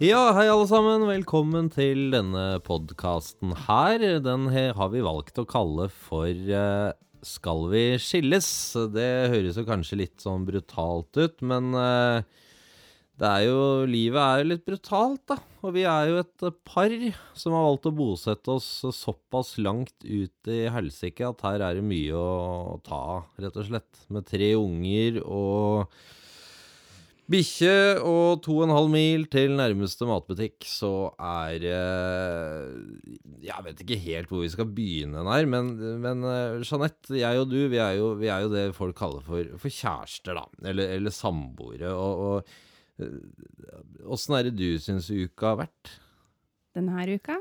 Ja, hei alle sammen. Velkommen til denne podkasten her. Den har vi valgt å kalle for eh, Skal vi skilles? Det høres jo kanskje litt sånn brutalt ut, men eh, det er jo Livet er jo litt brutalt, da. Og vi er jo et par som har valgt å bosette oss såpass langt ut i helsike at her er det mye å ta rett og slett. Med tre unger og Bikkje og to og en halv mil til nærmeste matbutikk, så er eh, Jeg vet ikke helt hvor vi skal begynne her, men, men eh, Jeanette, jeg og du, vi er, jo, vi er jo det folk kaller for, for kjærester, da. Eller, eller samboere. Og, eh, åssen er det du syns uka har vært? Denne uka?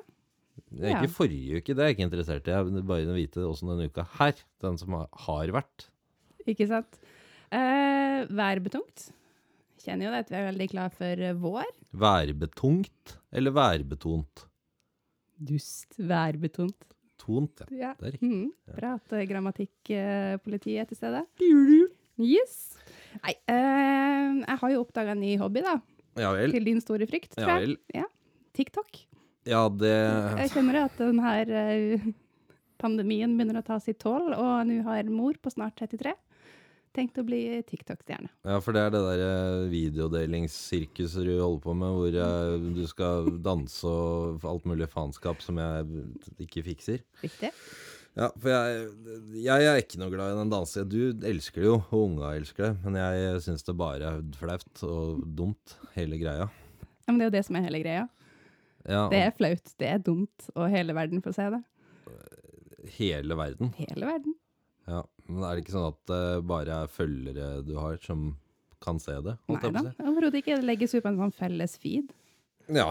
Det er Ja. Ikke forrige uke, det er jeg ikke interessert i. Jeg vil bare vite åssen denne uka her, den som har, har vært. Ikke sant? Eh, værbetungt. Kjenner jo det at vi er veldig glad for eh, vår. Værbetungt eller værbetont? Dust. Værbetont. Tont, ja. Ja. Det er riktig. Mm. Bra at eh, grammatikkpolitiet er til stede. Yes. Nei, eh, jeg har jo oppdaga en ny hobby, da. Ja vel. Til din store frykt, tror jeg. Ja, vel. Ja. TikTok. Ja, det Jeg kjenner at den her eh, pandemien begynner å ta sitt tål, og nå har mor på snart 33 tenkt å bli TikTok-stjerne. Ja, for det er det der eh, videodelingssirkuset du holder på med, hvor jeg, du skal danse og alt mulig faenskap som jeg ikke fikser. Riktig? Ja, for jeg, jeg er ikke noe glad i den dansen. Du elsker det jo, og unga elsker det, men jeg syns det bare er flaut og dumt, hele greia. Ja, men det er jo det som er hele greia. Ja, Det er flaut, det er dumt, og hele verden får se det. hele verden. Hele verden. Ja, men er det ikke sånn at det bare er følgere du har som kan se det? Nei da, overhodet ikke. Det legges ut på en sånn felles feed. Ja.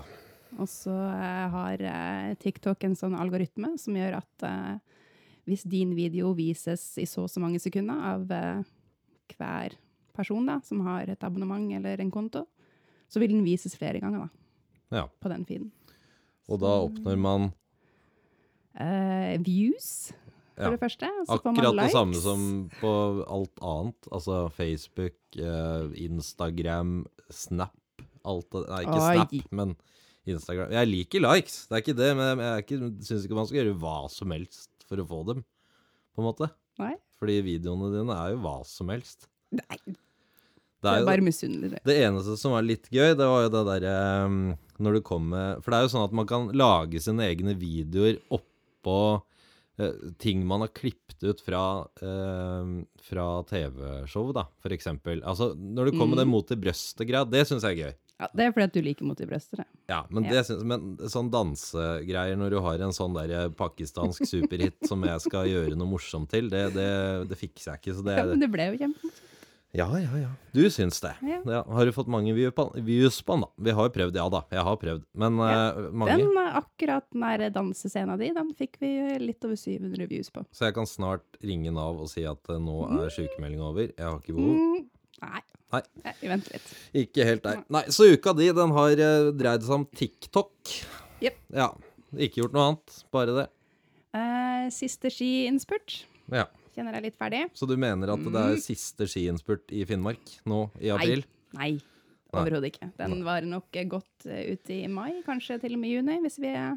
Og så eh, har eh, TikTok en sånn algoritme som gjør at eh, hvis din video vises i så og så mange sekunder av hver person da, som har et abonnement eller en konto, så vil den vises flere ganger da, ja. på den feeden. Og da oppnår man Eh, views, for det første. Akkurat det samme som på alt annet. Altså Facebook, eh, Instagram, Snap alt Nei, ikke Oi. Snap, men Instagram. Jeg liker likes, det er ikke det, men jeg er syns ikke man skal gjøre hva som helst for å få dem, på en måte. Nei. Fordi videoene dine er jo hva som helst. Nei, Det det er er bare misunnelig. det. det eneste som var litt gøy, det var jo det derre um, Når du kommer For det er jo sånn at man kan lage sine egne videoer oppå ting man har klippet ut fra, eh, fra TV-show, da, for eksempel. Altså, når du kommer med det Mm. mot i brøstet-greia, det syns jeg er gøy. Ja, det er fordi at du liker mot i brøstet. det. Ja, men, Ja. det synes, men sånn dansegreier når du har en sånn der pakistansk superhit som jeg skal gjøre noe morsomt til, det, det, det fikser jeg ikke. Så det Ja, men det ble jo kjempe... Ja, ja, ja. Du syns det. Ja. Ja, har du fått mange på, views på den, da? Vi har jo prøvd, ja da. Jeg har prøvd. Men Ja, uh, mange. Den eh, akkurat den der dansescena di, den fikk vi litt over 700 views på. Så jeg kan snart ringe Nav og si at uh, nå er sykemeldinga over. Jeg har ikke behov. Mm, nei. Nei. Vi venter litt. Ikke helt der. Nei, så uka di, den har uh, dreid seg om TikTok. Yep. Ja. Ikke gjort noe annet. Bare det. Uh, siste skiinnspurt. Ja. Kjenner jeg litt ferdig? Så du mener at det Mm. er siste skiinnspurt i Finnmark nå i april? Nei. Nei. Overhodet ikke. Den var nok eh, godt eh, ut i mai, kanskje til og med juni, hvis vi er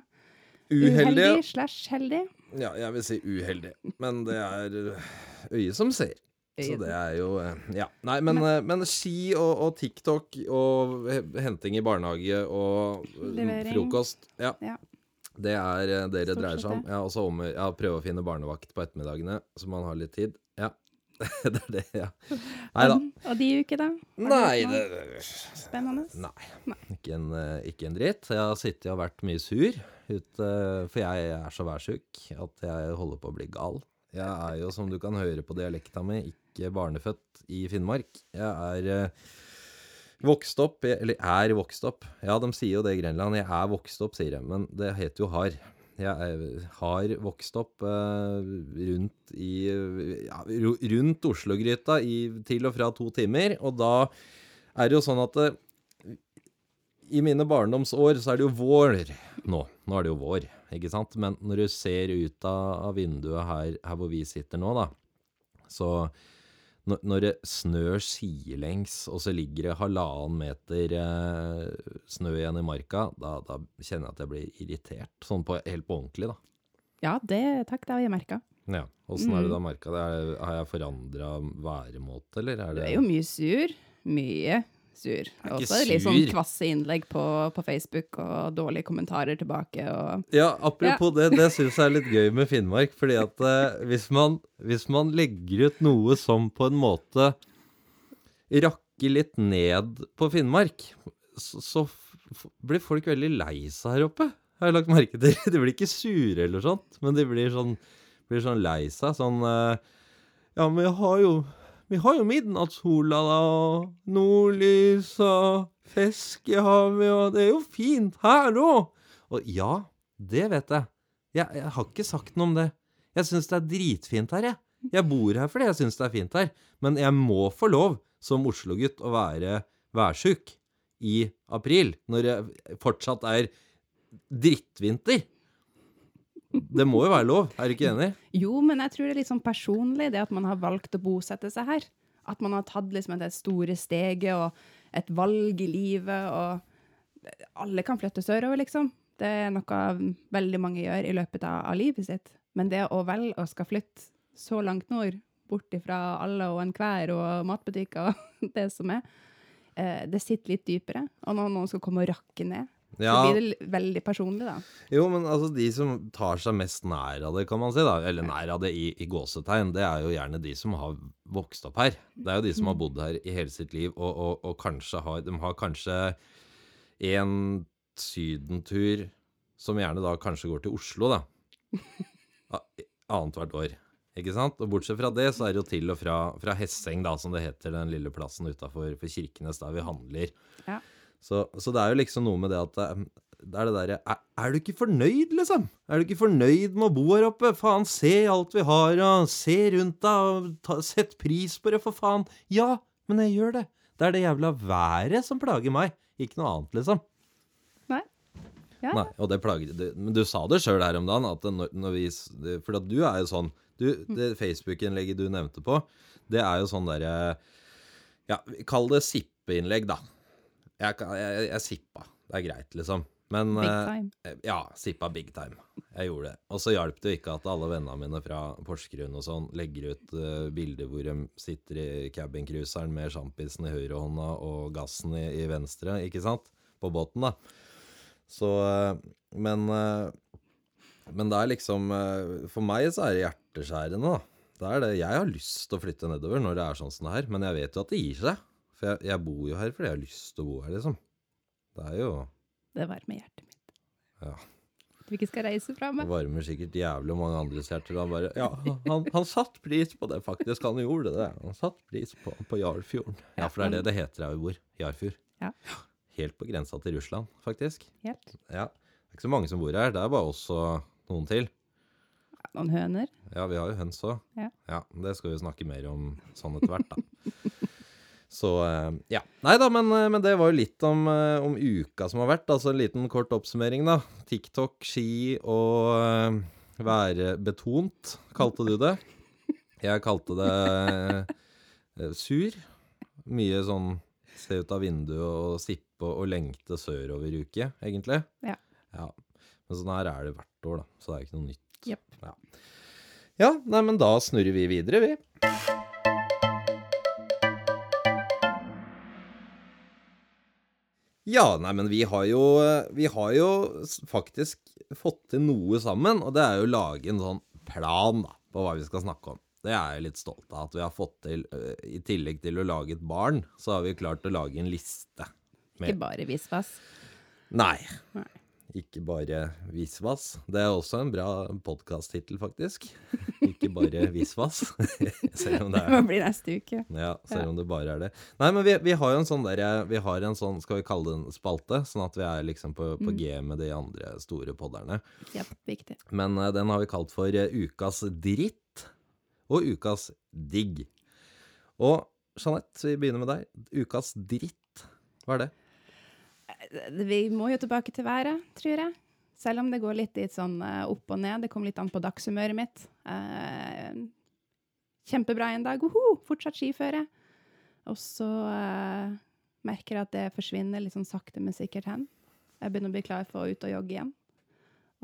Uheldige. uheldige slash heldige. Ja, jeg vil si uheldig. Men det er eh, øyet som ser. Så det er jo Ja. Nei, men, men, men ski og, og TikTok og henting i barnehage og Levering. frokost Ja. Ja. Det er eh, det det dreier seg om. det. Ja, og så om ja, prøve å finne barnevakt på ettermiddagene, så man har litt tid. Ja. det er det, ja. Nei da. Og, de uker, da? Nei, det, det Spennende? Nei. Ikke en, eh, ikke en dritt. Jeg har sittet og vært mye sur, ut, for jeg er så værsjuk at jeg holder på å bli gal. Jeg er jo, som du kan høre på dialekta mi, ikke barnefødt i Finnmark. Jeg er eh, vokst opp, eller er vokst opp. Ja, de sier jo det i Grenland. Jeg er vokst opp, sier de, men det heter jo har. Jeg har vokst opp eh, rundt i ja, rundt Oslo-gryta til og fra to timer, og da er det jo sånn at det, i mine barndomsår så er det jo vår nå. Nå er det jo vår, ikke sant? Men når du ser ut av vinduet her, her hvor vi sitter nå, da, så når, det snør sidelengs, og så ligger det halvannen meter eh, snø igjen i marka, da, da kjenner jeg at jeg blir irritert. Sånn på, helt på ordentlig, da. Ja, det, takk, det har jeg merka. Ja. Åssen er det Mm. du har merka det? Er, har jeg forandra væremåte, eller er det det er jo mye sur. Mye sur. Og så er det litt sånn kvasse innlegg på, på Facebook og dårlige kommentarer tilbake og Ja, apropos det, det syns jeg er litt gøy med Finnmark. fordi at eh, hvis, man, hvis man legger ut noe som på en måte rakker litt ned på Finnmark, så, så blir folk veldig lei seg her oppe. Jeg Har lagt merke til. De blir ikke sure eller sånt, men de blir sånn, blir sånn lei seg. Sånn eh, Ja, men jeg har jo vi har jo midnattssola, da, og nordlys og fisk i havet, og det er jo fint her òg. Og ja, det vet jeg. jeg. Jeg har ikke sagt noe om det. Jeg syns det er dritfint her, jeg. Jeg bor her fordi jeg syns det er fint her. Men jeg må få lov, som Oslo-gutt, å være værsjuk i april, når det fortsatt er drittvinter. Det må jo være lov, er du ikke enig? Jo, men jeg tror det er litt sånn personlig, det at man har valgt å bosette seg her. At man har tatt liksom det store steget og et valg i livet, og alle kan flytte sørover, liksom. Det er noe veldig mange gjør i løpet av, av livet sitt. Men det å velge å skal flytte så langt nord, bort ifra alle og enhver og matbutikker og det som er, eh, det sitter litt dypere. Og når noen skal komme og rakke ned, Ja. så blir det veldig personlig, da. Jo, men altså de som tar seg mest nær av det, kan man si, da, eller nær av det i, i gåsetegn, det er jo gjerne de som har vokst opp her. Det er jo de som har bodd her i hele sitt liv, og, og, og kanskje har De har kanskje en sydentur som gjerne da kanskje går til Oslo, da. Annethvert år. Ikke sant? Og bortsett fra det, så er det jo til og fra, fra Hesseng, da, som det heter, den lille plassen utafor Kirkenes, der vi handler. Ja. Så, så det er jo liksom noe med det at eh, det er det derre er, er du ikke fornøyd, liksom? Er du ikke fornøyd med å bo her oppe? Faen, se alt vi har, og se rundt deg, og ta, sett pris på det, for faen. Ja, men jeg gjør det. Det er det jævla været som plager meg, ikke noe annet, liksom. Nei? Ja. Nei, og det plager det, Men du sa det sjøl her om dagen, at når, når vi For at du er jo sånn du, Det Facebook-innlegget du nevnte på, det er jo sånn derre Ja, kall det sippeinnlegg, da. Jeg, jeg, jeg sippa. Det er greit, liksom. Men Big eh, time. ja, sippa big time. Jeg gjorde det. Og så hjalp det jo ikke at alle vennene mine fra Porsgrunn og sånn legger ut uh, bilder hvor de sitter i cabincruiseren med sjampisen i høyrehånda og gassen i, i venstre, ikke sant? På båten, da. Så eh, Men eh, Men det er liksom eh, For meg så er det hjerteskjærende, da. Det er det. Jeg har lyst til å flytte nedover når det er sånn som det her, men jeg vet jo at det gir seg. For jeg, jeg bor jo her fordi jeg har lyst til å bo her, liksom. Det er jo Det varmer hjertet mitt. Ja. Du ikke skal reise fra meg. Det varmer sikkert jævlig mange andres hjerter. Han bare Ja, han, han satt pris på det, faktisk. Han gjorde det. Han satt pris på, på Jarfjorden. Ja, for det er det det heter der vi bor. Jarfjord. Ja. Helt på grensa til Russland, faktisk. Helt. Ja. Det er ikke så mange som bor her. Det er bare oss og noen til. Noen høner. Ja, vi har jo høns òg. Ja. ja. Det skal vi snakke mer om sånn etter hvert, da. Så eh, ja. Nei da, men, eh, men det var jo litt om, eh, om uka som har vært. Altså en liten kort oppsummering, da. TikTok, ski og værbetont, kalte du det. Jeg kalte det sur. Mye sånn se ut av vinduet og sippe og lengte sørover-uke, egentlig. Ja. ja. Men sånn her er det hvert år, da. Så det er ikke noe nytt. Yep. Ja. ja, nei, men da snurrer vi videre, vi. Ja, nei, men vi har jo Vi har jo faktisk fått til noe sammen, og det er jo å lage en sånn plan da, på hva vi skal snakke om. Det er jeg litt stolt av at vi har fått til. øh, I tillegg til å lage et barn, så har vi klart å lage en liste. Ikke bare visvas. Nei. Nei. Ikke bare Visvas. Det er også en bra podkast-tittel, faktisk. Ikke bare Visvas. Selv om det Det må blir neste uke. ja, selv om det bare er det. Nei, men vi, vi har jo en sånn der, Vi har en sånn, skal vi kalle det en spalte, sånn at vi er liksom på, på G med de andre store podderne. Ja, viktig. Men uh, den har vi kalt for uh, Ukas dritt og Ukas digg. Og Jeanette, vi begynner med deg. Ukas dritt, hva er det? Vi må jo tilbake til været, tror jeg. Selv om det går litt litt sånn eh, opp og ned. Det kom litt an på dagshumøret mitt. Eh, kjempebra en dag. Woho! Fortsatt skiføre. Og så eh, merker jeg at det forsvinner litt sånn sakte, men sikkert hen. Jeg begynner å bli klar for å ut og jogge igjen.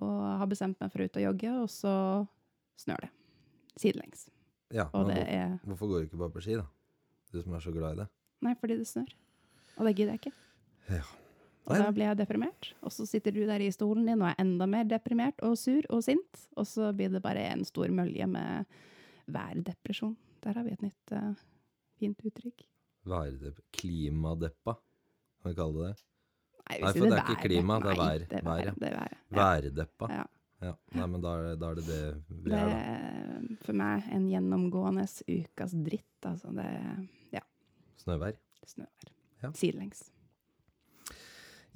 Og har bestemt meg for å ut og jogge, og så snør det. Sidelengs. Ja, Og men er hvorfor går du ikke bare på ski, da? Du som er så glad i det. Nei, fordi det snør. Og det gidder jeg ikke. Ja. Og da blir jeg deprimert. Og så sitter du der i stolen din og er enda mer deprimert og sur og sint. Og så blir det bare en stor mølje med værdepresjon. Der har vi et nytt uh, fint uttrykk. Værdepp... Klimadeppa, kan vi kalle det det? Nei, Nei, for sier det er ikke klima, det er Nei, vær. Det er Vær, været. ja. Det er. Værdeppa. Ja. Ja. Nei, men da er, da er det det vi Det er, da. for meg en gjennomgående ukas dritt. Altså, det ja, Snøvær. snøvær. Ja. Sidelengs.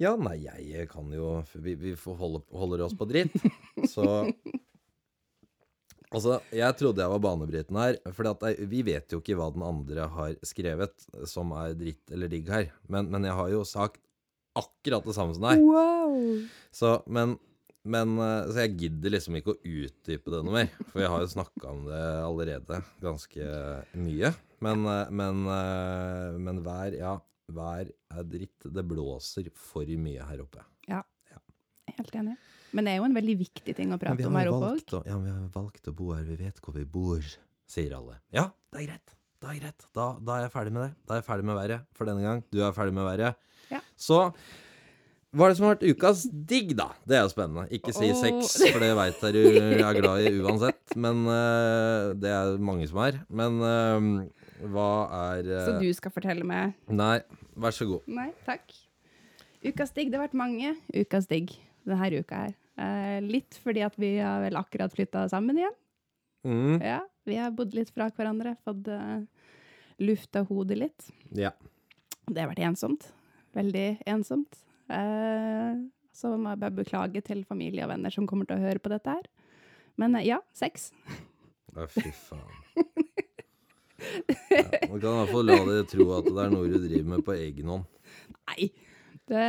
Ja, nei, jeg kan jo Vi, vi holde, holder oss på dritt. Så Altså, jeg trodde jeg var banebrytende her, for vi vet jo ikke hva den andre har skrevet som er dritt eller digg her. Men, men jeg har jo sagt akkurat det samme som deg. Wow! Så, men, men eh, Så jeg gidder liksom ikke å utdype det noe mer. For jeg har jo snakka om det allerede ganske mye. Men, eh, men, eh, men hver ja. Vær er dritt. Det blåser for mye her oppe. Ja, Helt enig. Men det er jo en veldig viktig ting å prate om her oppe òg. ja, vi har valgt å bo her. Vi vet hvor vi bor, sier alle. Ja, det er greit. Det er greit. Da, da er jeg ferdig med det. Da er jeg ferdig med været for denne gang. Du er ferdig med været. Ja. Så hva er det som har vært ukas digg, da? Det er jo spennende. Ikke si oh. sex, for det veit jeg du er glad i uansett. Men uh, det er mange som er. Men eh, hva er uh... Så du skal fortelle meg Nei, vær så god. Nei, takk. Ukas digg. Det har vært mange ukas digg denne uka her. Uh, litt fordi at vi har vel akkurat flytta sammen igjen. Mm. Ja, Vi har bodd litt fra hverandre, fått uh, lufta hodet litt. Ja. Det har vært ensomt. Veldig ensomt. Uh, så må jeg bare beklage til familie og venner som kommer til å høre på dette her. Men eh, ja, sex. Å, fy faen. Ja, man kan i hvert fall la dere tro at det er noe du driver med på egen hånd. Nei. Det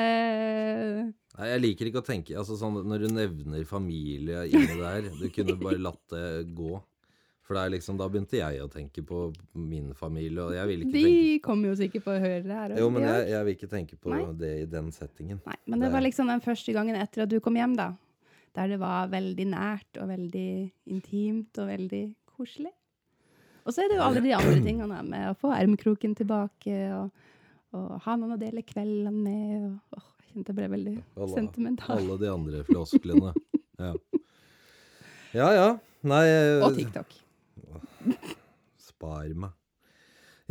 Nei, Jeg liker ikke å tenke altså sånn, Når du nevner familie inni der Du kunne bare latt det gå. For det er liksom, da begynte jeg å tenke på min familie, og jeg vil ikke De tenke kommer jo sikkert på å høre det her. Jo, men jeg, jeg vil ikke tenke på Nei. det i den settingen. Nei, men det Det- var liksom den første gangen etter at du kom hjem, da. Der det var veldig nært og veldig intimt og veldig koselig. Og så er det jo alle de andre tingene med å få armkroken tilbake og, og ha noen å dele kveldene med. Og, åh, jeg kjente jeg ble veldig Alle, sentimental. alle de andre flosklene. Ja. ja ja. Nei Og TikTok. Spar meg.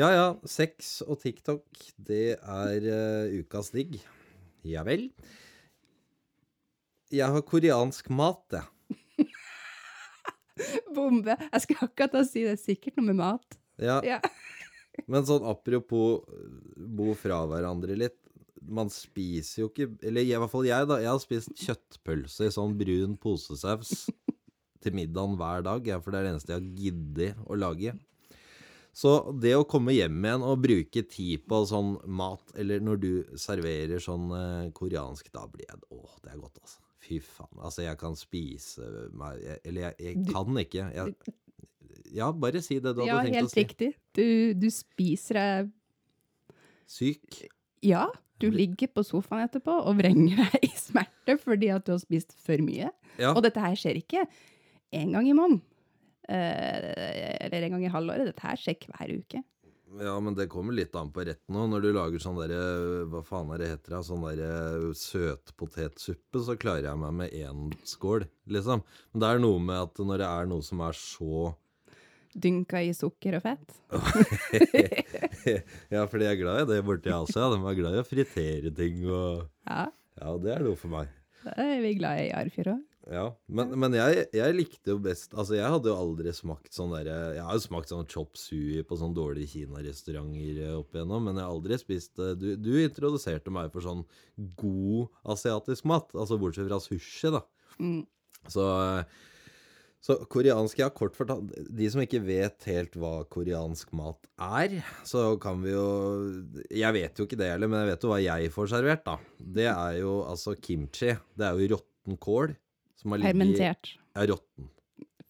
Ja ja, sex og TikTok, det er uh, ukas digg. Ja vel. Jeg har koreansk mat, jeg. Bombe! Jeg skal akkurat si det. er Sikkert noe med mat. Ja. Ja. Men sånn apropos eh, bo fra hverandre litt. Man spiser jo ikke Eller i hvert fall jeg, da. Jeg har spist kjøttpølse i sånn brun posesaus til middagen hver dag, ja, for det er det eneste jeg har giddet å lage. Så det å komme hjem igjen og bruke tid på sånn mat, eller når du serverer sånn eh, koreansk, da blir jeg Åh, det er godt, altså. Fy faen. Altså, jeg kan spise meg Eller jeg, jeg kan ikke. Jeg, ja, bare si det du hadde Ja, tenkt å helt riktig. Du, du spiser deg Syk. Ja, du ligger på sofaen etterpå og vrenger deg i smerte fordi at du har spist for mye. Ja. Og dette her skjer ikke en gang i måneden. Eh, eller en gang i halvåret. Dette her skjer hver uke. Ja, men det kommer litt an på retten òg. Når du lager sånn derre Hva faen er det heter? da? Sånn derre søtpotetsuppe, så klarer jeg meg med én skål, liksom. Men det er noe med at når det er noe som er så Dynka i sukker og fett. Ja, for de er glad i det borti Asia. De er glad i å fritere ting og Ja, Ja, det er noe for meg. det er vi glad i i Arfjord òg. Ja, Men, men jeg, jeg likte jo best Altså, jeg hadde jo aldri smakt sånn derre Jeg har jo smakt sånn chop sui på sånn dårlige kinarestauranter eh, opp igjennom, men jeg har aldri spist eh, Du, du introduserte meg for sånn god asiatisk mat, altså bortsett fra sushi, da. Mm. Så, eh, så koreansk, ja, kort fortalt De som ikke vet helt hva koreansk mat er, så kan vi jo Jeg vet jo ikke det heller, men jeg vet jo hva jeg får servert, da. Det er jo altså kimchi. Det er jo råtten kål. Som har Fermentert. Ja, råtten.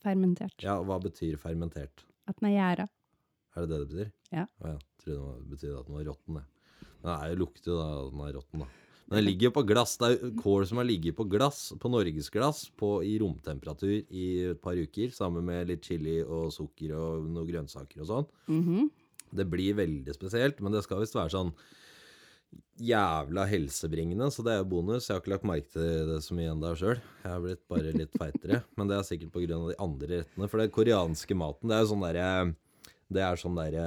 Fermentert. Ja, hva betyr fermentert? At den er gjæra. Er det det det betyr? Ja. Å ja. Trodde det betyr betydde at den var råtten, jeg. Det er jo lukter jo da at den er råtten, da. Men den ligger jo på glass. Det er kål som har ligget på glass, på norgesglass, på, i romtemperatur i et par uker, sammen med litt chili og sukker og noen grønnsaker og sånn. Mhm. Det blir veldig spesielt, men det skal visst være sånn jævla helsebringende, så det er jo bonus. Jeg har ikke lagt merke til det så mye ennå sjøl. Jeg har blitt bare litt feitere. Men det er sikkert pga. de andre rettene. For den koreanske maten, det er jo sånn derre Det er sånn derre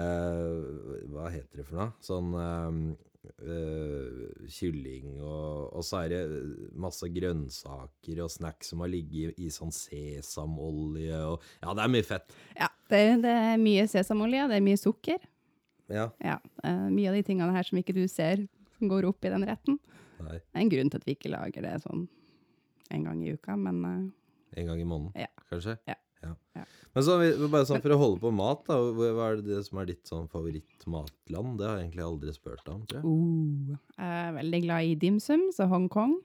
Hva heter det for noe? Sånn eh, eh, kylling og, og så er det masse grønnsaker og snacks som har ligget i, i sånn sesamolje og Ja, det er mye fett. Ja, det, det er mye sesamolje, det er mye sukker. Ja. Ja, Uh, mye av de tingene her som ikke du ser, som går opp i den retten. Nei. Det er en grunn til at vi ikke lager det sånn en gang i uka, men uh, En gang i måneden, Ja. kanskje? Ja. Ja. Men så, bare sånn for å holde på mat, da. Hva er det som er ditt sånn favorittmatland? Det har jeg egentlig aldri spurt om, tror jeg. uh, jeg er veldig glad i dimsum, så Hongkong.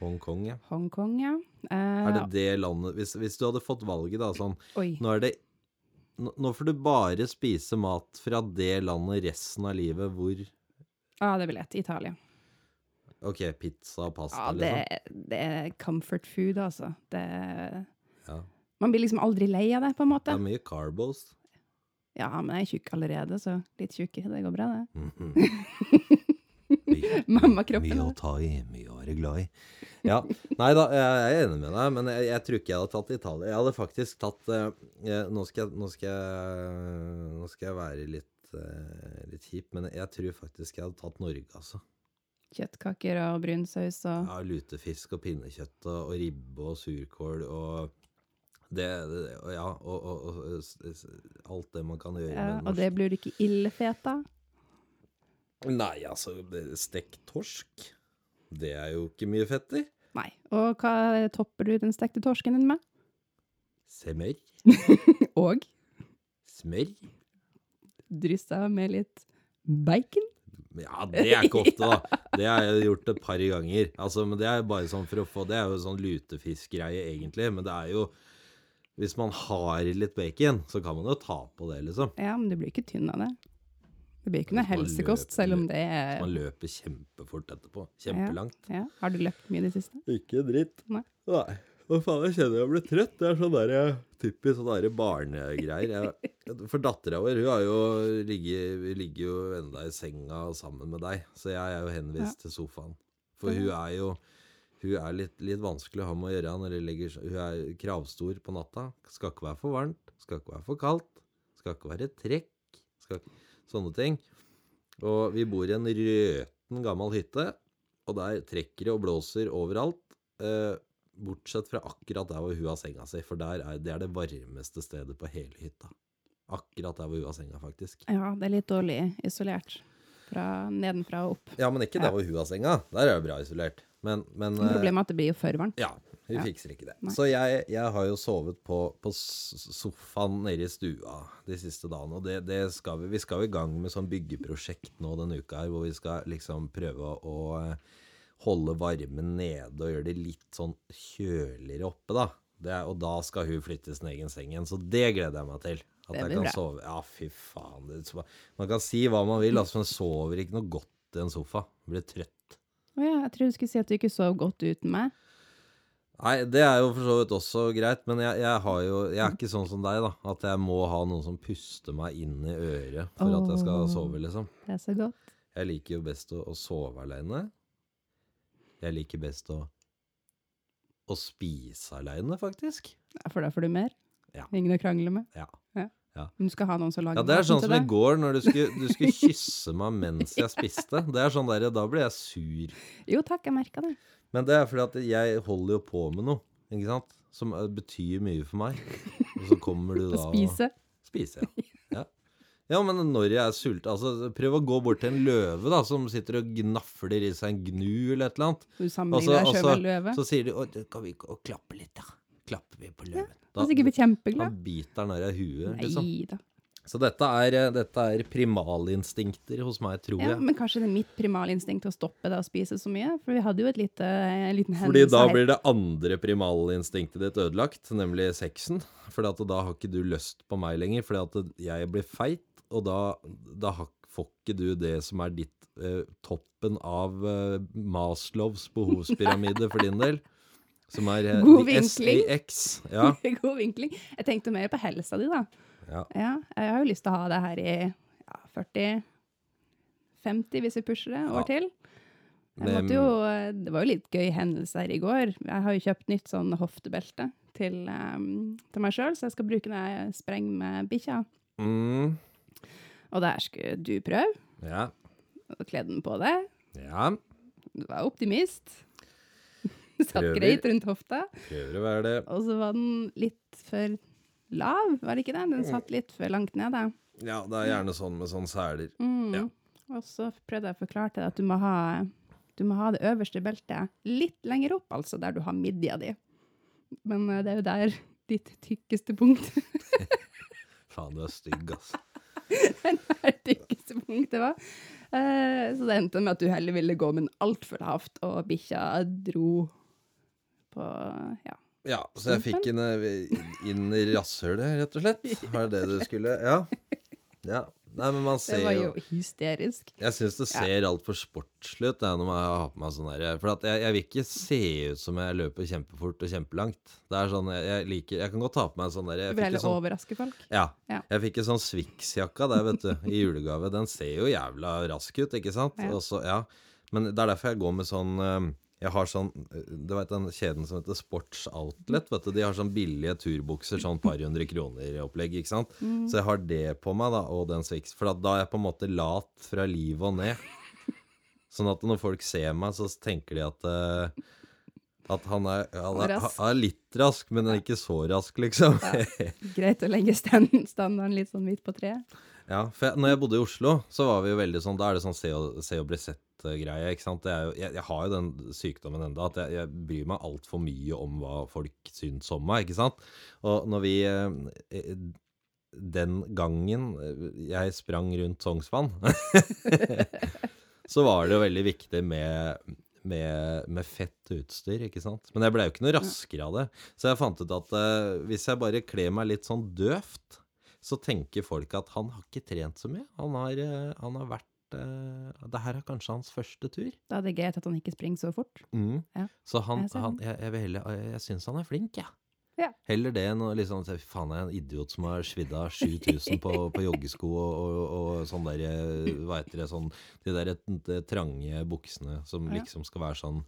Hongkong, ja. Hongkong, ja. Uh, Er det det landet hvis, hvis du hadde fått valget, da, sånn Oi. Nå er det nå får du bare spise mat fra det landet resten av livet hvor Ja, det vel lett. Italia. OK, pizza og pasta, Ja, det, det er comfort food, altså. Det, liksom? Ja. man blir liksom aldri lei av det, på en måte. Det er mye carbos. Ja, men jeg er tjukk allerede, så litt tjukk, det går bra, det. Mhm. Mye- Mammakroppen. Mye å ta i, mye å være glad i. Ja, Nei da, jeg er enig med deg, men jeg, jeg tror ikke jeg hadde tatt Italia. Jeg hadde faktisk tatt eh, eh, nå, skal jeg, nå, skal jeg, nå skal jeg være litt, eh, litt kjip, men jeg tror faktisk jeg hadde tatt Norge, altså. Kjøttkaker og brunsaus og Ja, lutefisk og pinnekjøtt og, ribbe og surkål og det, det Ja, og, og, og alt det man kan gjøre ja, med Og det blir du ikke ildfet av? Nei, altså, stekt torsk, det er jo ikke mye fett i. Nei. Og hva topper du den stekte torsken din med? Semmer. Og Smør. Dryssa med litt bacon? Ja, det er ikke ofte, da. Det har jeg gjort et par ganger. Altså, men det er bare sånn for å få Det er jo sånn lutefiskgreie, egentlig. Men det er jo Hvis man har litt bacon, så kan man jo ta på det, liksom. Ja, men du blir ikke tynn av det. Det blir ikke noe helsekost, løper- selv om det er Man er løper kjempefort etterpå. Kjempelangt. ja. Har du løpt mye i det siste? Ikke dritt. Nei. Nei. Hva faen, jeg kjenner jeg blir trøtt. Det er sånn der, typisk sånn der barnegreier. For dattera vår, hun har jo ligget, vi ligger jo enda i senga sammen med deg, så jeg er jo henvist til sofaen. For hun er jo hun er litt, litt vanskelig å ha med å gjøre når hun ligger Hun er kravstor på natta. Skal ikke være for varmt, skal ikke være for kaldt, skal ikke være trekk. Skal, sånne ting. Og vi bor i en røten gammel hytte, og der trekker det og blåser overalt. Eh, bortsett fra akkurat der hvor hun har senga si, for der er, det er det varmeste stedet på hele hytta. Akkurat der hvor hun har senga, faktisk. Ja, det er litt dårlig isolert. Fra nedenfra og opp. Ja, men ikke der hvor hun har senga. Der er det bra isolert. Men, men eh, Problemet er at det blir jo for varmt. Ja, hun Ja. fikser ikke det. Nei. Så jeg, jeg har jo sovet på, på sofaen nede i stua de siste dagene, og det, det skal vi, vi skal i gang med sånn byggeprosjekt nå denne uka her, hvor vi skal liksom prøve å eh, holde varmen nede og gjøre det litt sånn kjøligere oppe, da. Det og da skal hun flytte sin egen seng igjen, så det gleder jeg meg til. At jeg kan bra. sove. Ja, fy faen. Det, man kan si hva man vil, altså, men sover ikke noe godt i en sofa. Blir trøtt. Å ja, jeg trodde du skulle si at du ikke sov godt uten meg. Nei, det er jo for så vidt også greit, men jeg, jeg, har jo, jeg er ikke sånn som deg, da. At jeg må ha noen som puster meg inn i øret for at jeg skal sove, liksom. Det er så godt. Jeg liker jo best å, å sove aleine. Jeg liker best å, å spise aleine, faktisk. Ja, for da får du mer. Ja. Ingen å krangle med. Ja. Men du skal ha noen som lager Ja, det er sånn som i går, når du skulle, du skulle kysse meg mens jeg spiste. Det er sånn der, Da blir jeg sur. Jo takk, jeg merka det. Men det er fordi at jeg holder jo på med noe, ikke sant? Som eh, betyr mye for meg. Og så kommer du da og- spise. Spise, ja. ja. Men når jeg er sulten altså, Prøv å gå bort til en løve da, som sitter og gnafler i seg en gnu eller et eller annet. Du Og sammenligner deg og sjøl med en løve. så sier de «Å, kan vi gå å klappe litt, da? Klapper vi på løven? Ja, er sikkert blir kjempeglad. Da biter den der i huet, liksom. Nei da. Så dette er, eh, dette er primalinstinkter hos meg, tror Ja, jeg. men kanskje det er mitt primalinstinkt å stoppe det å spise så mye? For vi hadde jo et lite, en liten Fordi da blir det andre primalinstinktet ditt ødelagt, nemlig sexen. For da har ikke du lyst på meg lenger, fordi at jeg blir feit, og da, da får ikke du det som er ditt eh, toppen av eh, Maslows behovspyramide for din del. Som er eh, God vinkling. SAX. Ja. God vinkling. Jeg tenkte mer på helsa di, da. ja. Ja, jeg har jo lyst til å ha det her i ja, 40-50, hvis vi pusher det, år til. Jo, det var jo litt gøy hendelse her i går. Jeg har jo kjøpt nytt sånn hoftebelte til, um, til meg sjøl, så jeg skal bruke når jeg sprenger med bikkja. Mm, Og der skulle du prøve, ja. og kledde den på deg. Ja. Du var optimist. Satt Prøver. greit rundt hofta. Prøver å være det. Og så var den litt for lav, var det ikke det? Den satt litt for langt nede. Ja, det er gjerne sånn med sånne seler. Mm. Ja. Og så prøvde jeg å forklare til deg at du må ha, du må ha det øverste beltet litt lenger opp, altså der du har midja di. Men eh, det er jo der ditt tykkeste punkt Faen, du er stygg, ass. det tykkeste punktet var. Eh, så det endte med at du heller ville gå, men altfor lavt, og bikkja dro på Ja. Ja, så jeg fikk henne inn i rasshølet, rett og slett. Var det det du skulle Ja. ja. Nei, men man Det var jo hysterisk. Jeg syns det ser altfor sportslig ut når jeg har på meg sånn der For at jeg, jeg vil ikke se ut som jeg løper kjempefort og kjempelangt. Det er sånn, Jeg, jeg liker Jeg kan godt ta på meg sånn der Du vil heller sånn, overraske folk. ja, Ja. Jeg fikk en sånn Swix-jakka der, vet du, i julegave. Den ser jo jævla rask ut, ikke sant? Ja. Og så, ja. Men det er derfor jeg går med sånn Jeg har sånn eh, Du vet den kjeden som heter Sports Outlet, vet du. De har sånn billige turbukser, sånn par hundre kroner-opplegg, ikke sant. Så jeg har det på meg, da, og den Swix. For da er jeg på en måte lat fra livet og ned. Sånn at når folk ser meg, så tenker de at uh, at han er, han, er, er litt rask, men ikke så rask, liksom. Greit å legge stand- standarden litt sånn midt på treet. Ja, for jeg, når jeg bodde i Oslo, så var vi jo veldig sånn Da er det sånn se og, se og bli sett-greie. ikke sant? Jo, jeg, jeg har jo den sykdommen enda, at jeg, jeg bryr meg altfor mye om hva folk syns om meg. ikke sant? Og når vi eh, Den gangen eh, jeg sprang rundt Sognsvann, så var det jo veldig viktig med med, med fett utstyr, ikke sant. Men jeg ble jo ikke noe raskere av det. Så jeg fant ut at uh, hvis jeg bare kler meg litt sånn døvt, så tenker folk at han har ikke trent så mye. Han har, uh, han har vært eh, Det her er kanskje hans første tur. Da er det greit at han ikke springer så fort. Mm. Ja. Så han, Jeg han jeg, jeg, vil heller- jeg, jeg syns han er flink, jeg. Ja. Heller det enn å liksom se faen, jeg er en idiot som har svidd av 7000 på, på joggesko og, og, og sånn der eh, Hva heter det, sånn De der de trange buksene som Ja. liksom skal være sånn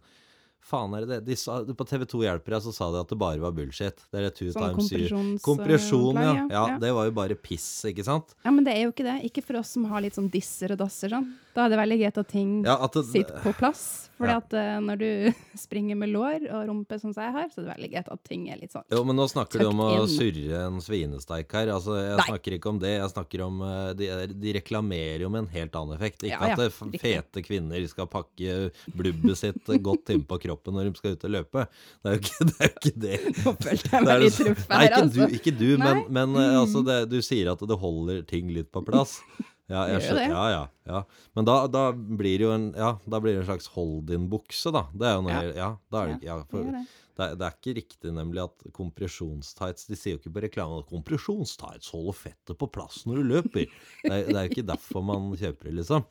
Faen, er det det? De på TV2 Hjelper jeg, så sa de at det bare var bullshit. Det er two Sånn times kompresjons- Kompresjon, ja. ja. ja. Det var jo bare piss, ikke sant? Ja, men det er jo ikke det. Ikke for oss som har litt sånn disser og dasser sånn. Da er det veldig greit at ting Ja, at det, sitter på plass. Fordi Ja. at eh, når du springer med lår og rumpe sånn som jeg har, så er det veldig greit at ting er litt sånn Jo, men nå snakker du om å surre en svinesteik her. Altså, jeg Nei. snakker ikke om det. Jeg snakker om eh, De, de reklamerer jo med en helt annen effekt. Ikke Ja, at eh, fete kvinner skal pakke blubbet sitt godt innpå kroppen når de skal ut og løpe. Det er jo ikke det. Er ikke det. Nå følte jeg meg litt litt her, altså. Nei, ikke altså. du, ikke du men, men eh, altså, det, du sier at det holder ting litt på plass. Ja, jeg skjønner, ja, ja, ja. Men da, da blir det jo en, ja, da blir det en slags hold-in-bukse, da. Det er jo noe, Ja. ja, da er det, ja, for, det. det er, det er ikke riktig nemlig at kompresjonstights De sier jo ikke på reklamen at kompresjonstights holder fettet på plass når du løper. Det er, det er jo ikke derfor man kjøper det, liksom.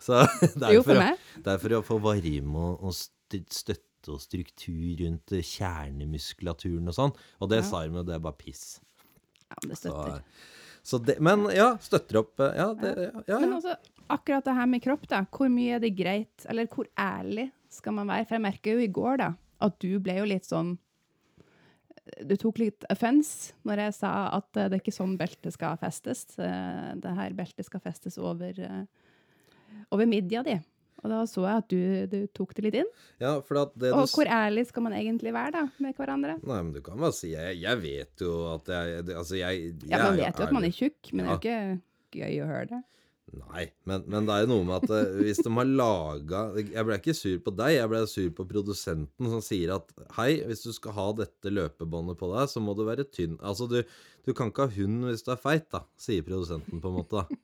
Så det er Jo, for for, å, få varme og, og støtte og struktur rundt eh, kjernemuskulaturen og sånn. Og det Ja. sa de det er bare piss. Ja, men det støtter. så det, men ja, støtter opp. eh, Ja, det, ja, ja. Men også akkurat det her med kropp, da. Hvor mye er det greit, eller hvor ærlig skal man være? For jeg merker jo i går, da, at du ble jo litt sånn Du tok litt offense når jeg sa at eh, det er ikke sånn beltet skal festes. Eh, Det her beltet skal festes over, eh, over midja di. Og da så jeg at du, du tok det litt inn. ja for at det Og du hvor ærlig skal man egentlig være da, med hverandre? Nei, men du kan bare si Jeg, jeg vet jo at jeg Altså, jeg, jeg Ja, Man jo vet jo at man er tjukk, men det er jo ikke gøy å høre det. Nei, men, men det er jo noe med at eh, hvis de har laga Jeg ble ikke sur på deg, jeg ble sur på produsenten som sier at hei, hvis du skal ha dette løpebåndet på deg, så må du være tynn. Altså, du, du kan ikke ha hund hvis du er feit, da, sier produsenten på en måte. da.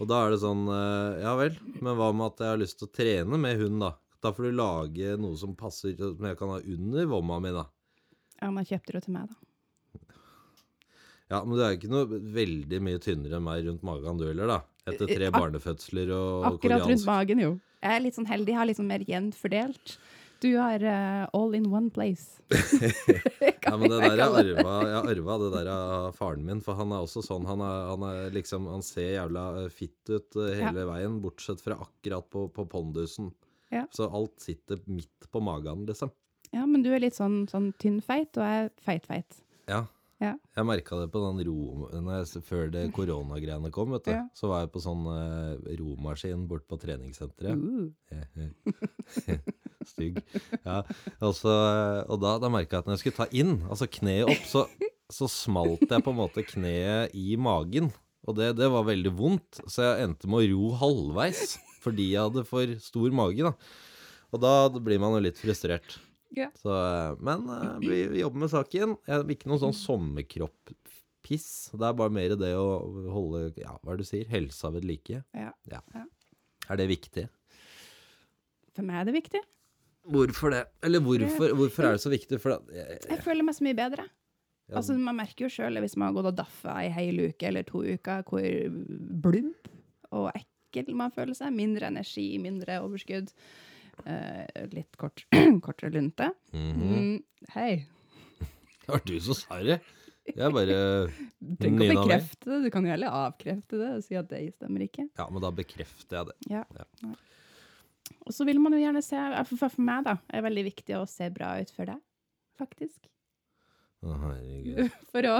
Og da er det sånn eh, Ja vel, men hva med at jeg har lyst til å trene med hund, da? Da får du lage noe som passer, som jeg kan ha under vomma mi, da. Ja, men kjøpte du til meg, da? Ja, men du er jo ikke noe veldig mye tynnere enn meg rundt magen, du heller, da? Etter tre Ak- barnefødsler og Akkurat rundt magen, jo. Jeg er litt sånn heldig, jeg har litt sånn mer jevnt fordelt. Du har uh, all in one place. Ja, men det der jeg arva, jeg arva det der av faren min, for han er også sånn. Han, er, han, er liksom, han ser jævla eh, fitt ut hele hele veien, bortsett fra akkurat på, på pondusen. Ja. Så alt sitter midt på magen, liksom. Ja, men du er litt sånn, sånn tynn-feit, og er feit-feit. Ja. Ja. Jeg merka det på den rom... Før det koronagreiene kom, vet du. Ja. Så var jeg på sånn eh, romaskin bort på treningssenteret. Uh. Stygg. Ja, altså, og da, da merka jeg at når jeg skulle ta inn, altså kneet opp, så, så smalt jeg på en måte kneet i magen. Og det, det var veldig vondt, så jeg endte med å ro halvveis fordi jeg hadde for stor mage. da. Og da blir man jo litt frustrert. Ja. Så, eh, men eh, vi, vi jobber med saken. Jeg ikke noen sånn sommerkropp-piss. Det er bare mer det å holde ja, hva er det du sier, helsa ved like. Ja. Ja. Er det viktig? For meg er det viktig. Hvorfor det? Eller hvorfor, hvorfor er det så viktig? For at, jeg, Jeg føler meg så mye bedre. Ja. Altså, man merker jo sjøl hvis man har gått og daffa ei hel uke eller to uker, hvor blubb og ekkel man føler seg. Mindre energi, mindre overskudd. Eh, litt kort, kortere lunte. Mhm. Mm, hei. Det var du som sa det. Jeg bare Du trenger ikke å bekrefte det, du kan jo heller avkrefte det og si at det stemmer ikke. Ja, men da bekrefter jeg det. Ja. Ja. Og så vil man jo gjerne se For, for meg, da, er det veldig viktig å se bra ut for deg, faktisk. Å, herregud. For å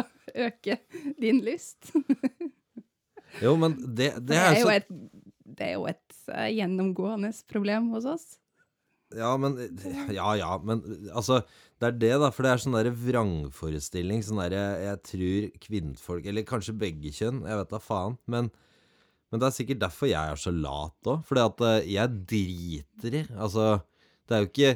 øke din lyst. Jo, men det, det Det er er jo så et, det er jo et eh, gjennomgående problem hos oss. Ja, men Ja, ja, men altså Det er det, da. For det er sånn derre vrangforestilling. Sånn derre Jeg tror kvinnfolk Eller kanskje begge kjønn, jeg vet da faen. Men, men det er sikkert derfor jeg er så lat òg. Fordi at eh, jeg driter i Altså, det er jo ikke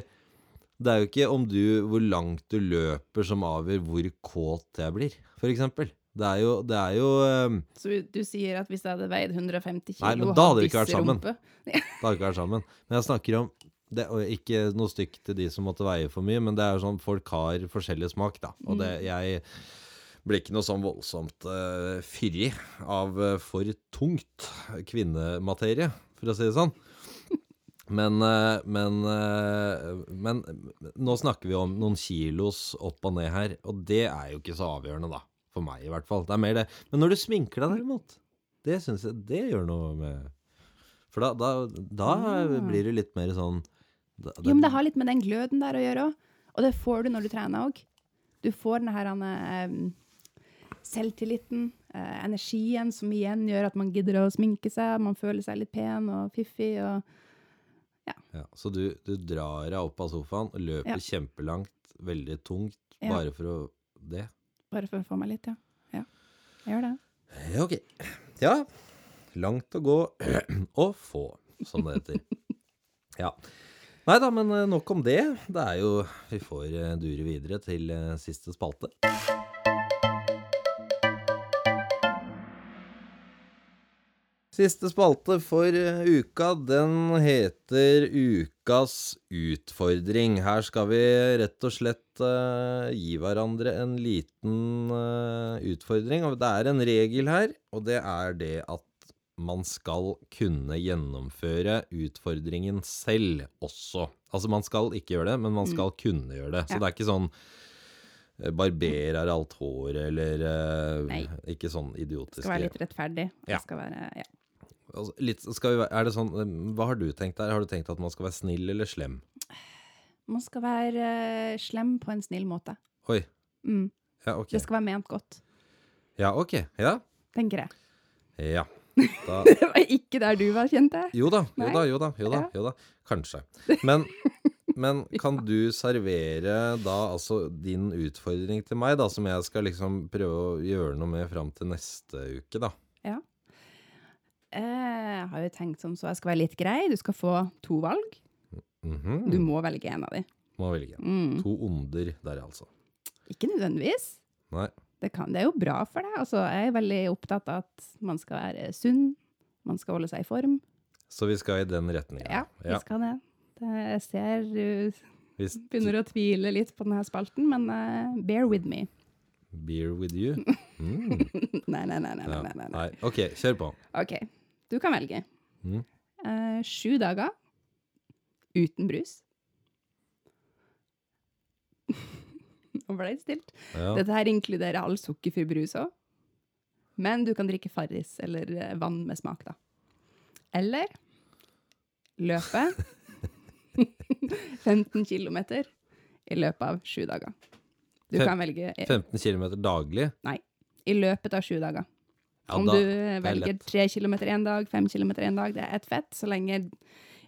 det er jo ikke om du, hvor langt du løper som avgjør hvor kåt jeg blir, for eksempel. Det er jo, det er jo um... Så du sier at hvis jeg hadde veid 150 kilo Nei, men da hadde vi ikke vært sammen. da hadde vi ikke vært sammen. Men jeg snakker om det, Ikke noe stygt til de som måtte veie for mye, men det er sånn folk har forskjellig smak, da. Og det, jeg blir ikke noe sånn voldsomt uh, fyrig av uh, for tungt kvinnematerie, for å si det sånn. Men, uh, men, uh, men nå snakker vi om noen kilos opp og ned her, og det er jo ikke så avgjørende, da. For meg, i hvert fall. Det er mer det. Men når du sminker deg, derimot, det syns jeg det gjør noe med For da, da, da Ah. blir det litt mer sånn da, Jo, men det har litt med den gløden der å gjøre òg. Og det får du når du trener òg. Du får den her um, selvtilliten, uh, energien, som igjen gjør at man gidder å sminke seg, man føler seg litt pen og fiffig og ja, Så du, du drar deg opp av sofaen løper Ja. kjempelangt, veldig tungt, Ja. bare for å det? Bare for å få meg litt, ja. ja. Jeg gjør det. Ja, ok. Ja. Langt å gå og få, som det heter. Ja. Nei da, men eh, nok om det. Det er jo Vi får eh, dure videre til eh, siste spalte. Siste spalte for uka, den heter Ukas utfordring. Her skal vi rett og slett uh, gi hverandre en liten uh, utfordring. Det er en regel her, og det er det at man skal kunne gjennomføre utfordringen selv også. Altså, man skal ikke gjøre det, men man skal kunne gjøre det. Så Ja. det er ikke sånn eh, barberer alt håret, eller eh, Nei. ikke sånn idiotisk. Skal være litt rettferdig. Ja. Skal være, ja. Altså, litt, skal vi, er det sånn, eh, hva har du tenkt der? Har du tenkt at man skal være snill eller slem? Man skal være slem på en snill måte. Oi, Mm. ja, ok. Det skal være ment godt, Ja, ok. Ja, tenker jeg. ja. Det var ikke der du var, kjente jeg. jo da, jo da, jo da, jo da, jo da. Kanskje. Men, men kan du servere da altså din utfordring til meg, da, som jeg skal liksom prøve å gjøre noe med fram til neste uke, da? Ja. Jeg har jo tenkt som så jeg skal være litt grei. Du skal få to valg. Mhm. Du må velge en av de. Må velge. en. Mm. To onder der, altså. Ikke nødvendigvis. Nei. Det, kan, det er jo bra for deg. Altså, jeg er veldig opptatt av at man skal være sunn, man skal holde seg i form. Så vi skal i den retninga. Ja, vi skal det. det jeg ser du begynner å tvile litt på denne spalten, men uh, bear with me. Beer with you. Mm. nei, nei, nei, nei, Ja. nei, nei. Nei. OK, kjør på. OK, du kan velge. Mm. Uh, sju dager uten brus. Nå ble stilt. Ja. Dette her inkluderer all sukkerfri brus òg. Men du kan drikke Farris eller eh, vann med smak, da. Eller løpe 15 km i løpet av sju dager. Du Fem- kan velge 15 km daglig. Nei. i løpet av sju dager. Ja, Om da, du er velger lett. tre kilometer én dag, 5 kilometer én dag, det er ett fett. Så lenge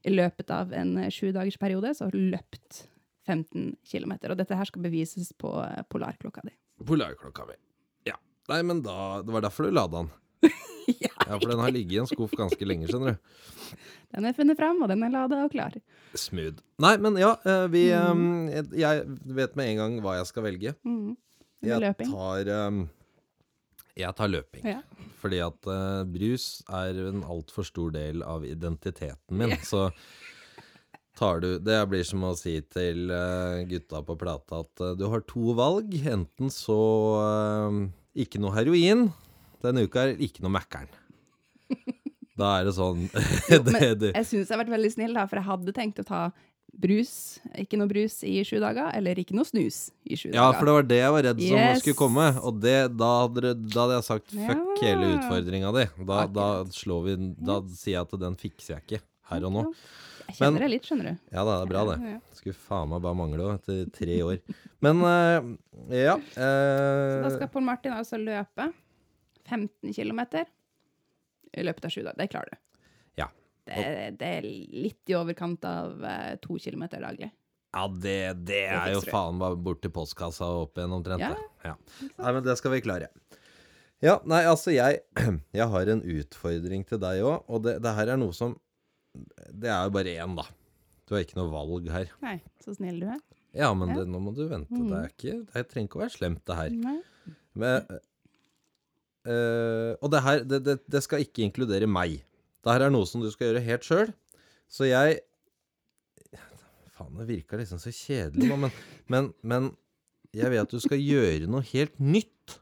i løpet av en eh, sju dagers periode så har du løpt 15 km. Og dette her skal bevises på eh, polarklokka di. Polarklokka mi. Ja. Nei, men da Det var derfor du lada den. ja, Ja, for den har ligget i en skuff ganske lenge, skjønner du. Den er funnet fram, og den er lada og klar. Smooth. Nei, men ja, eh, vi Mm. eh, Jeg vet med en gang hva jeg skal velge. Mm. Jeg tar Jeg tar løping. Ja. Fordi at brus er en altfor stor del av identiteten min. Så tar du Det blir som å si til eh, gutta på plata at eh, du har to valg. Enten så eh, ikke noe heroin. Denne uka er ikke noe Mækkern. Da er det sånn det, men- det, Jeg syns jeg har vært veldig snill, da, for jeg hadde tenkt å ta brus, ikke noe brus i sju dager, eller ikke noe snus i sju Ja, for det var det jeg var redd som Yes. skulle komme. Og det, da, hadde, da hadde jeg sagt fuck Ja. hele utfordringa di. Da, da slår vi Da sier jeg at den fikser jeg ikke her og nå. Jeg kjenner Men- det litt, skjønner du. Ja da, det er bra det. Skulle faen meg bare mangle òg, etter tre år. Men eh, ja Så da eh, skal Pål Martin altså løpe 15 km i løpet av sju dager. Det klarer du. Ja. Det, det er litt i overkant av eh, to kilometer daglig. Ja, det, det er jo faen bare bort til postkassa og opp igjen omtrent. Ja. Ja. Nei, men det skal vi klare. Ja, nei, altså jeg Jeg har en utfordring til deg òg, og det, det her er noe som Det er jo bare én, da. Du har ikke noe valg her. Nei, så snill du er. Ja, men Ja. Det, nå må du vente. Mm. Det er ikke Det trenger ikke å være slemt, det her. Nei. Men, øh, og det her, det, det, skal ikke inkludere meg. Det her er noe som du skal gjøre helt sjøl. Så jeg Faen, det virka liksom så kjedelig nå, men, men, men jeg vet at du skal gjøre noe helt nytt.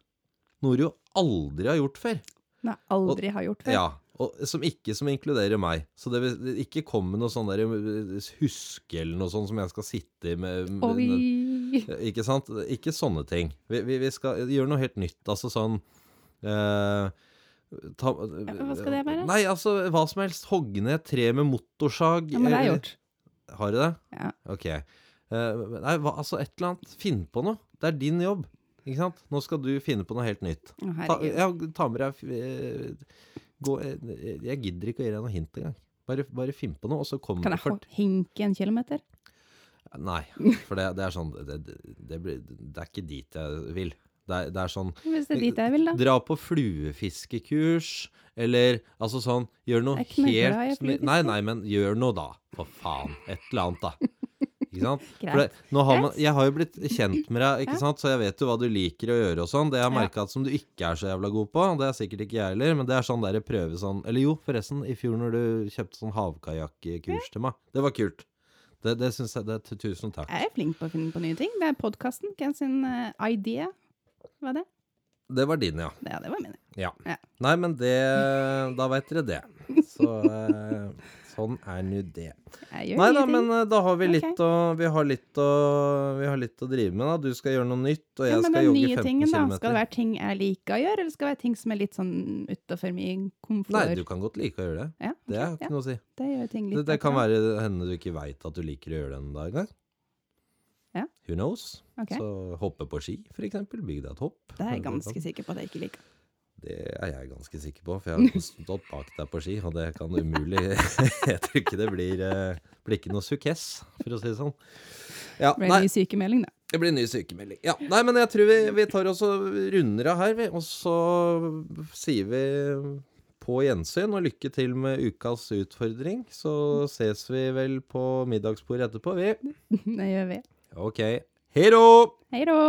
Noe du aldri har gjort før. Nei, aldri har gjort før. Ja, og som ikke som inkluderer meg. Så det vil ikke komme noe sånn der øh, huske eller noe sånt som jeg skal sitte med, med ikke sant? Ikke sånne ting. Vi, vi, vi skal gjøre noe helt nytt. Altså sånn eh, ta, hva skal det være? Nei, altså hva som helst. Hogge ned tre med motorsag. Ja, men det har jeg gjort. Har du det? Ja. Ok. Eh, nei, hva, altså et eller annet. Finn på noe. Det er din jobb. Ikke sant? Nå skal du finne på noe helt nytt. Å, Ta, ja, ta med deg eh, gå, jeg, Jeg gidder ikke å gi deg noe hint engang. Bare, bare finn på noe, og så kommer Kan jeg fort. hinke en kilometer? Nei, for det, det er sånn det, det, blir, det er ikke dit jeg vil. Det er, det er sånn Hvis det er dit jeg vil, da. Dra på fluefiskekurs, eller altså sånn Gjør noe helt. Nei, nei, men gjør noe, da. For faen. Et eller annet, da. Det, har man, jeg har jo blitt kjent med deg, så jeg vet jo hva du liker å gjøre og sånn. Det jeg har merka som du ikke er så jævla god på, det er sikkert ikke jeg heller, men det er sånn der prøve sånn Eller jo, forresten, i fjor når du kjøpte sånn havkajakkurs til meg. Det var kult. Det, det syns jeg det, Tusen takk. Jeg er flink på å finne på nye ting. Det er podkasten. Hvem sin uh, idea var det? Det var din, ja. Ja, det var min. Ja. Ja. Nei, men det Da vet dere det. Så eh, sånn er nå det. Nei da, men eh, da har vi litt okay. å Vi har litt å Vi har litt å drive med, da. Du skal gjøre noe nytt, og jeg ja, skal jogge 15 tingen, km. skal det være ting jeg liker å gjøre, eller skal det være ting som er litt sånn utafor min komfort? Nei, du kan godt like å gjøre det. ja, Det har ikke ja, noe å si. det Det, det kan være hende du ikke veit at du liker å gjøre det en dag engang. Ja. Who knows? Okay. Så hoppe på ski, for eksempel. Bygg deg et hopp. Det er jeg ganske sikker på at jeg ikke liker. Det er jeg ganske sikker på, for jeg har stått bak deg på ski, og det kan umulig Jeg tror ikke det blir eh, blir ikke noe sukkess, for å si det sånn. Ja, Det blir en ny sykemelding, da. det blir ny sykemelding. Ja, nei, men jeg tror vi, vi tar oss og runder av her, vi. Og så sier vi på gjensyn, og lykke til med ukas utfordring. Så ses vi vel på middagsbordet etterpå, vi. Det gjør vi. Ok. Hei då! Hei da!